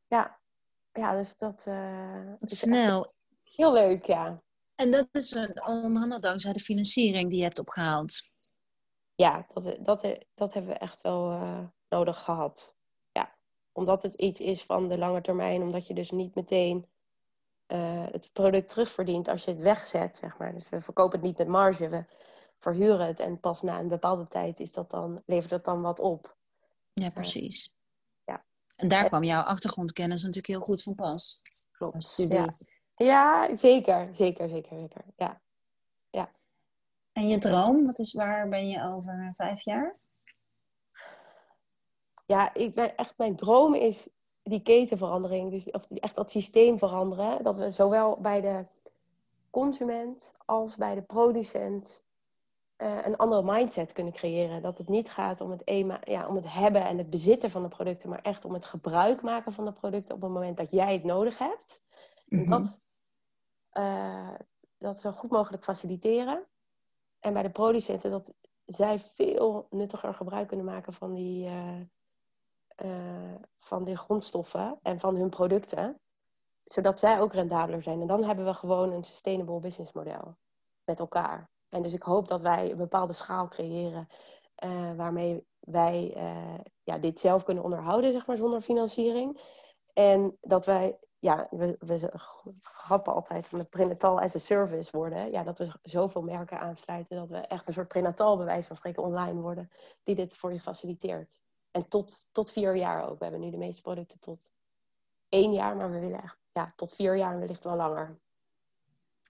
Ja. ja, dus dat eh, is snel. heel leuk, ja. En dat is onder andere dankzij de financiering die je hebt opgehaald. Ja, dat, dat, dat hebben we echt wel eh, nodig gehad. Ja, omdat het iets is van de lange termijn, omdat je dus niet meteen eh, het product terugverdient als je het wegzet, zeg maar. Dus we verkopen het niet met marge, we verhuren het en pas na een bepaalde tijd is dat dan, levert dat dan wat op. Ja, precies. ja. En daar kwam jouw achtergrondkennis natuurlijk heel goed van pas. Klopt. Studie. Ja. ja, zeker, zeker, zeker, zeker. Ja. En je droom, wat is, waar ben je over vijf jaar? ja, ik ben echt, mijn droom is die ketenverandering, dus of echt dat systeem veranderen, dat we zowel bij de consument als bij de producent uh, een andere mindset kunnen creëren. Dat het niet gaat om het, ema, ja, om het hebben en het bezitten van de producten, maar echt om het gebruik maken van de producten op het moment dat jij het nodig hebt. en dat, uh, dat zo goed mogelijk faciliteren. En bij de producenten dat zij veel nuttiger gebruik kunnen maken van die, uh, van die grondstoffen en van hun producten. Zodat zij ook rendabeler zijn. En dan hebben we gewoon een sustainable business model met elkaar. En dus ik hoop dat wij een bepaalde schaal creëren uh, waarmee wij ja, dit zelf kunnen onderhouden, zeg maar, zonder financiering. En dat wij, ja, we, we grappen altijd van de prenatal as a service worden. Ja, dat we zoveel merken aansluiten dat we echt een soort prenatal bewijs van spreken online worden, die dit voor je faciliteert. En tot, tot vier jaar ook. We hebben nu de meeste producten tot één jaar, maar we willen echt ja, tot vier jaar en wellicht wel langer.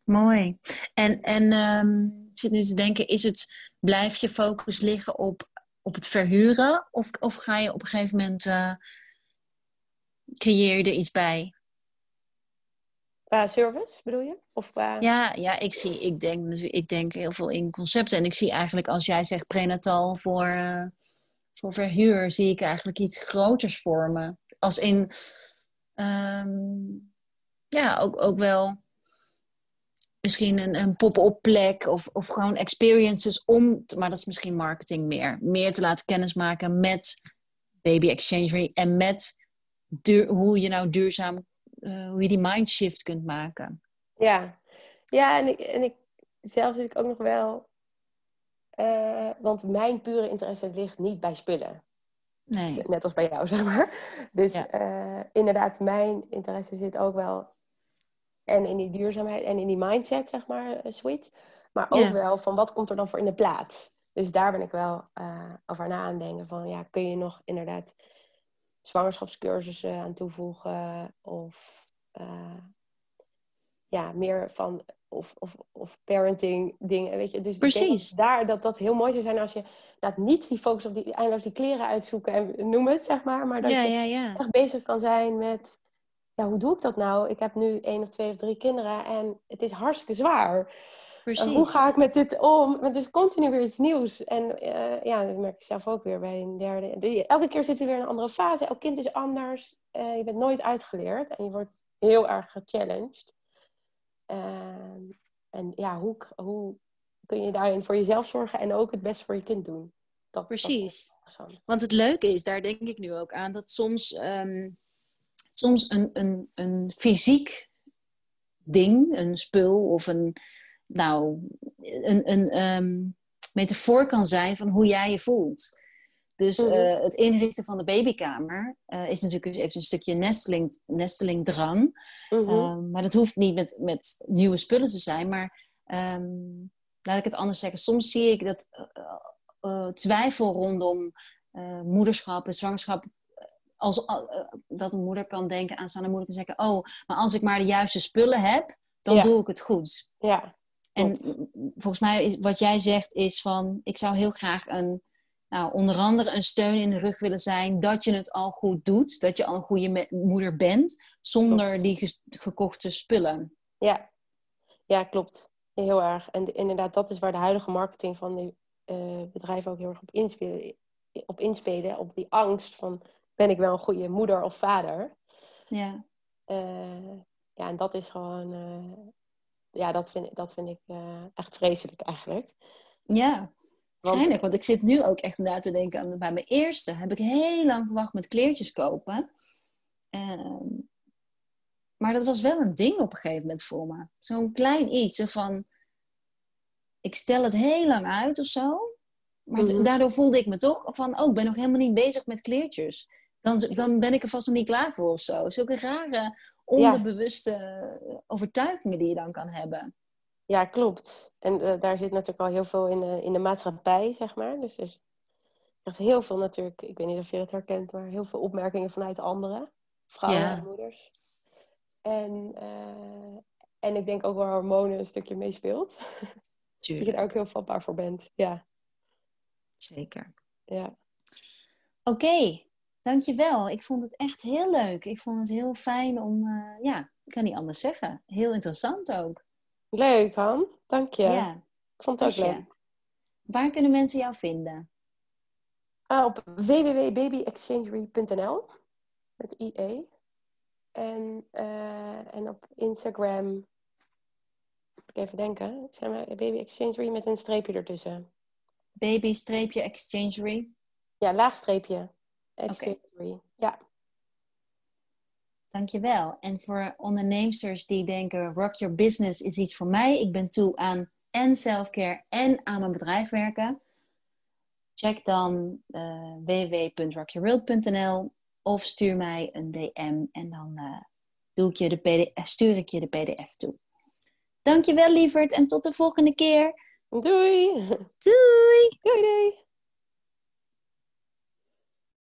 Mooi. En, en um, zit nu te denken, is het, blijft je focus liggen op, op het verhuren? Of, of ga je op een gegeven moment, uh, creëer je er iets bij? Qua service bedoel je? Of qua... ja, ja ik, zie, ik, denk, ik denk heel veel in concepten. En ik zie eigenlijk als jij zegt prenatal voor, uh, voor verhuur, zie ik eigenlijk iets groters voor me. Als in, um, ja, ook, ook wel misschien een, een pop-up plek of, of gewoon experiences om, maar dat is misschien marketing meer, meer te laten kennismaken met Baby Exchangery en met hoe je nou duurzaam, uh, hoe je die mindshift kunt maken. Ja, ja en, ik, en ik, zelf zit ik ook nog wel, uh, want mijn pure interesse ligt niet bij spullen. Nee. Net als bij jou, zeg maar. Dus ja. uh, inderdaad, mijn interesse zit ook wel en in die duurzaamheid en in die mindset, zeg maar, eh, switch. Maar ook wel van wat komt er dan voor in de plaats. Dus daar ben ik wel uh, over na aan denken. Van ja, kun je nog inderdaad zwangerschapscursussen aan toevoegen? Of uh, ja, meer van of, of, of parenting dingen. Weet je? Dus Precies. Dat daar dat dat heel mooi zou zijn als je dat niet die focus op die eindeloos die kleren uitzoeken en noem het, zeg maar. Maar dat ja, je ja, ja. echt bezig kan zijn met ja, hoe doe ik dat nou? Ik heb nu één of twee of drie kinderen en het is hartstikke zwaar. Precies. hoe ga ik met dit om? Het is continu weer iets nieuws. En uh, ja, dat merk ik zelf ook weer bij een derde. Elke keer zit er weer in een andere fase. Elk kind is anders. Uh, je bent nooit uitgeleerd en je wordt heel erg gechallenged. Uh, en ja, hoe, hoe kun je daarin voor jezelf zorgen en ook het best voor je kind doen? Dat, Precies. Dat Want het leuke is, daar denk ik nu ook aan, dat soms... Um soms een, een, een fysiek ding, een spul of een, nou, een, een um, metafoor kan zijn van hoe jij je voelt. Dus -hmm. uh, het inrichten van de babykamer uh, is natuurlijk even een stukje nesteling, nestelingdrang. -hmm. um, maar dat hoeft niet met, met nieuwe spullen te zijn. Maar um, laat ik het anders zeggen. Soms zie ik dat uh, twijfel rondom moederschap en zwangerschap als, dat een moeder kan denken aan zijn moeder kan zeggen: Oh, maar als ik maar de juiste spullen heb, dan ja. doe ik het goed. Ja. En volgens mij is wat jij zegt is van: Ik zou heel graag een, nou, onder andere een steun in de rug willen zijn dat je het al goed doet, dat je al een goede moeder bent, zonder klopt. die ge gekochte spullen. Ja. ja, klopt. Heel erg. En inderdaad, dat is waar de huidige marketing van die uh, bedrijven ook heel erg op inspelen, op inspelen, op die angst van ben ik wel een goede moeder of vader? Ja. Uh, ja, en dat is gewoon, uh, ja, dat vind, dat vind ik uh, echt vreselijk eigenlijk. Ja, waarschijnlijk. Want ik zit nu ook echt na te denken aan bij mijn eerste. Heb ik heel lang gewacht met kleertjes kopen. Ehm, maar dat was wel een ding op een gegeven moment voor me. Zo'n klein iets. Zo van, ik stel het heel lang uit of zo. Maar mm -hmm. daardoor voelde ik me toch van, oh, ik ben nog helemaal niet bezig met kleertjes dan, dan ben ik er vast nog niet klaar voor of zo. Zulke rare, onderbewuste ja. overtuigingen die je dan kan hebben. Ja, klopt. En uh, daar zit natuurlijk al heel veel in de, in de maatschappij, zeg maar. Dus er is echt heel veel natuurlijk, ik weet niet of je dat herkent, maar heel veel opmerkingen vanuit anderen. Vrouwen ja. en moeders. En, uh, en ik denk ook waar hormonen een stukje meespeelt. Dat je daar ook heel vatbaar voor bent, ja. Zeker. Ja. Oké, okay. Dankjewel. Ik vond het echt heel leuk. Ik vond het heel fijn om, uh, ja, ik kan niet anders zeggen. Heel interessant ook. Leuk, Han. Dank je. Ja. Ik vond het ook leuk. Waar kunnen mensen jou vinden? Ah, op www.babyexchangery.nl met IE. En, uh, en op Instagram, even denken, zijn we Baby Exchangery met een streepje ertussen. Baby-exchangery? Ja, laagstreepje. Exchangery, okay. ja. Dankjewel. En voor onderneemsters die denken, rock your business is iets voor mij. Ik ben toe aan en selfcare en aan mijn bedrijf werken. Check dan uh, www.rockyourworld.nl of stuur mij een DM en dan uh, doe ik je de PDF, stuur ik je de PDF toe. Dankjewel lieverd en tot de volgende keer. Doei. Doei. Doei doei.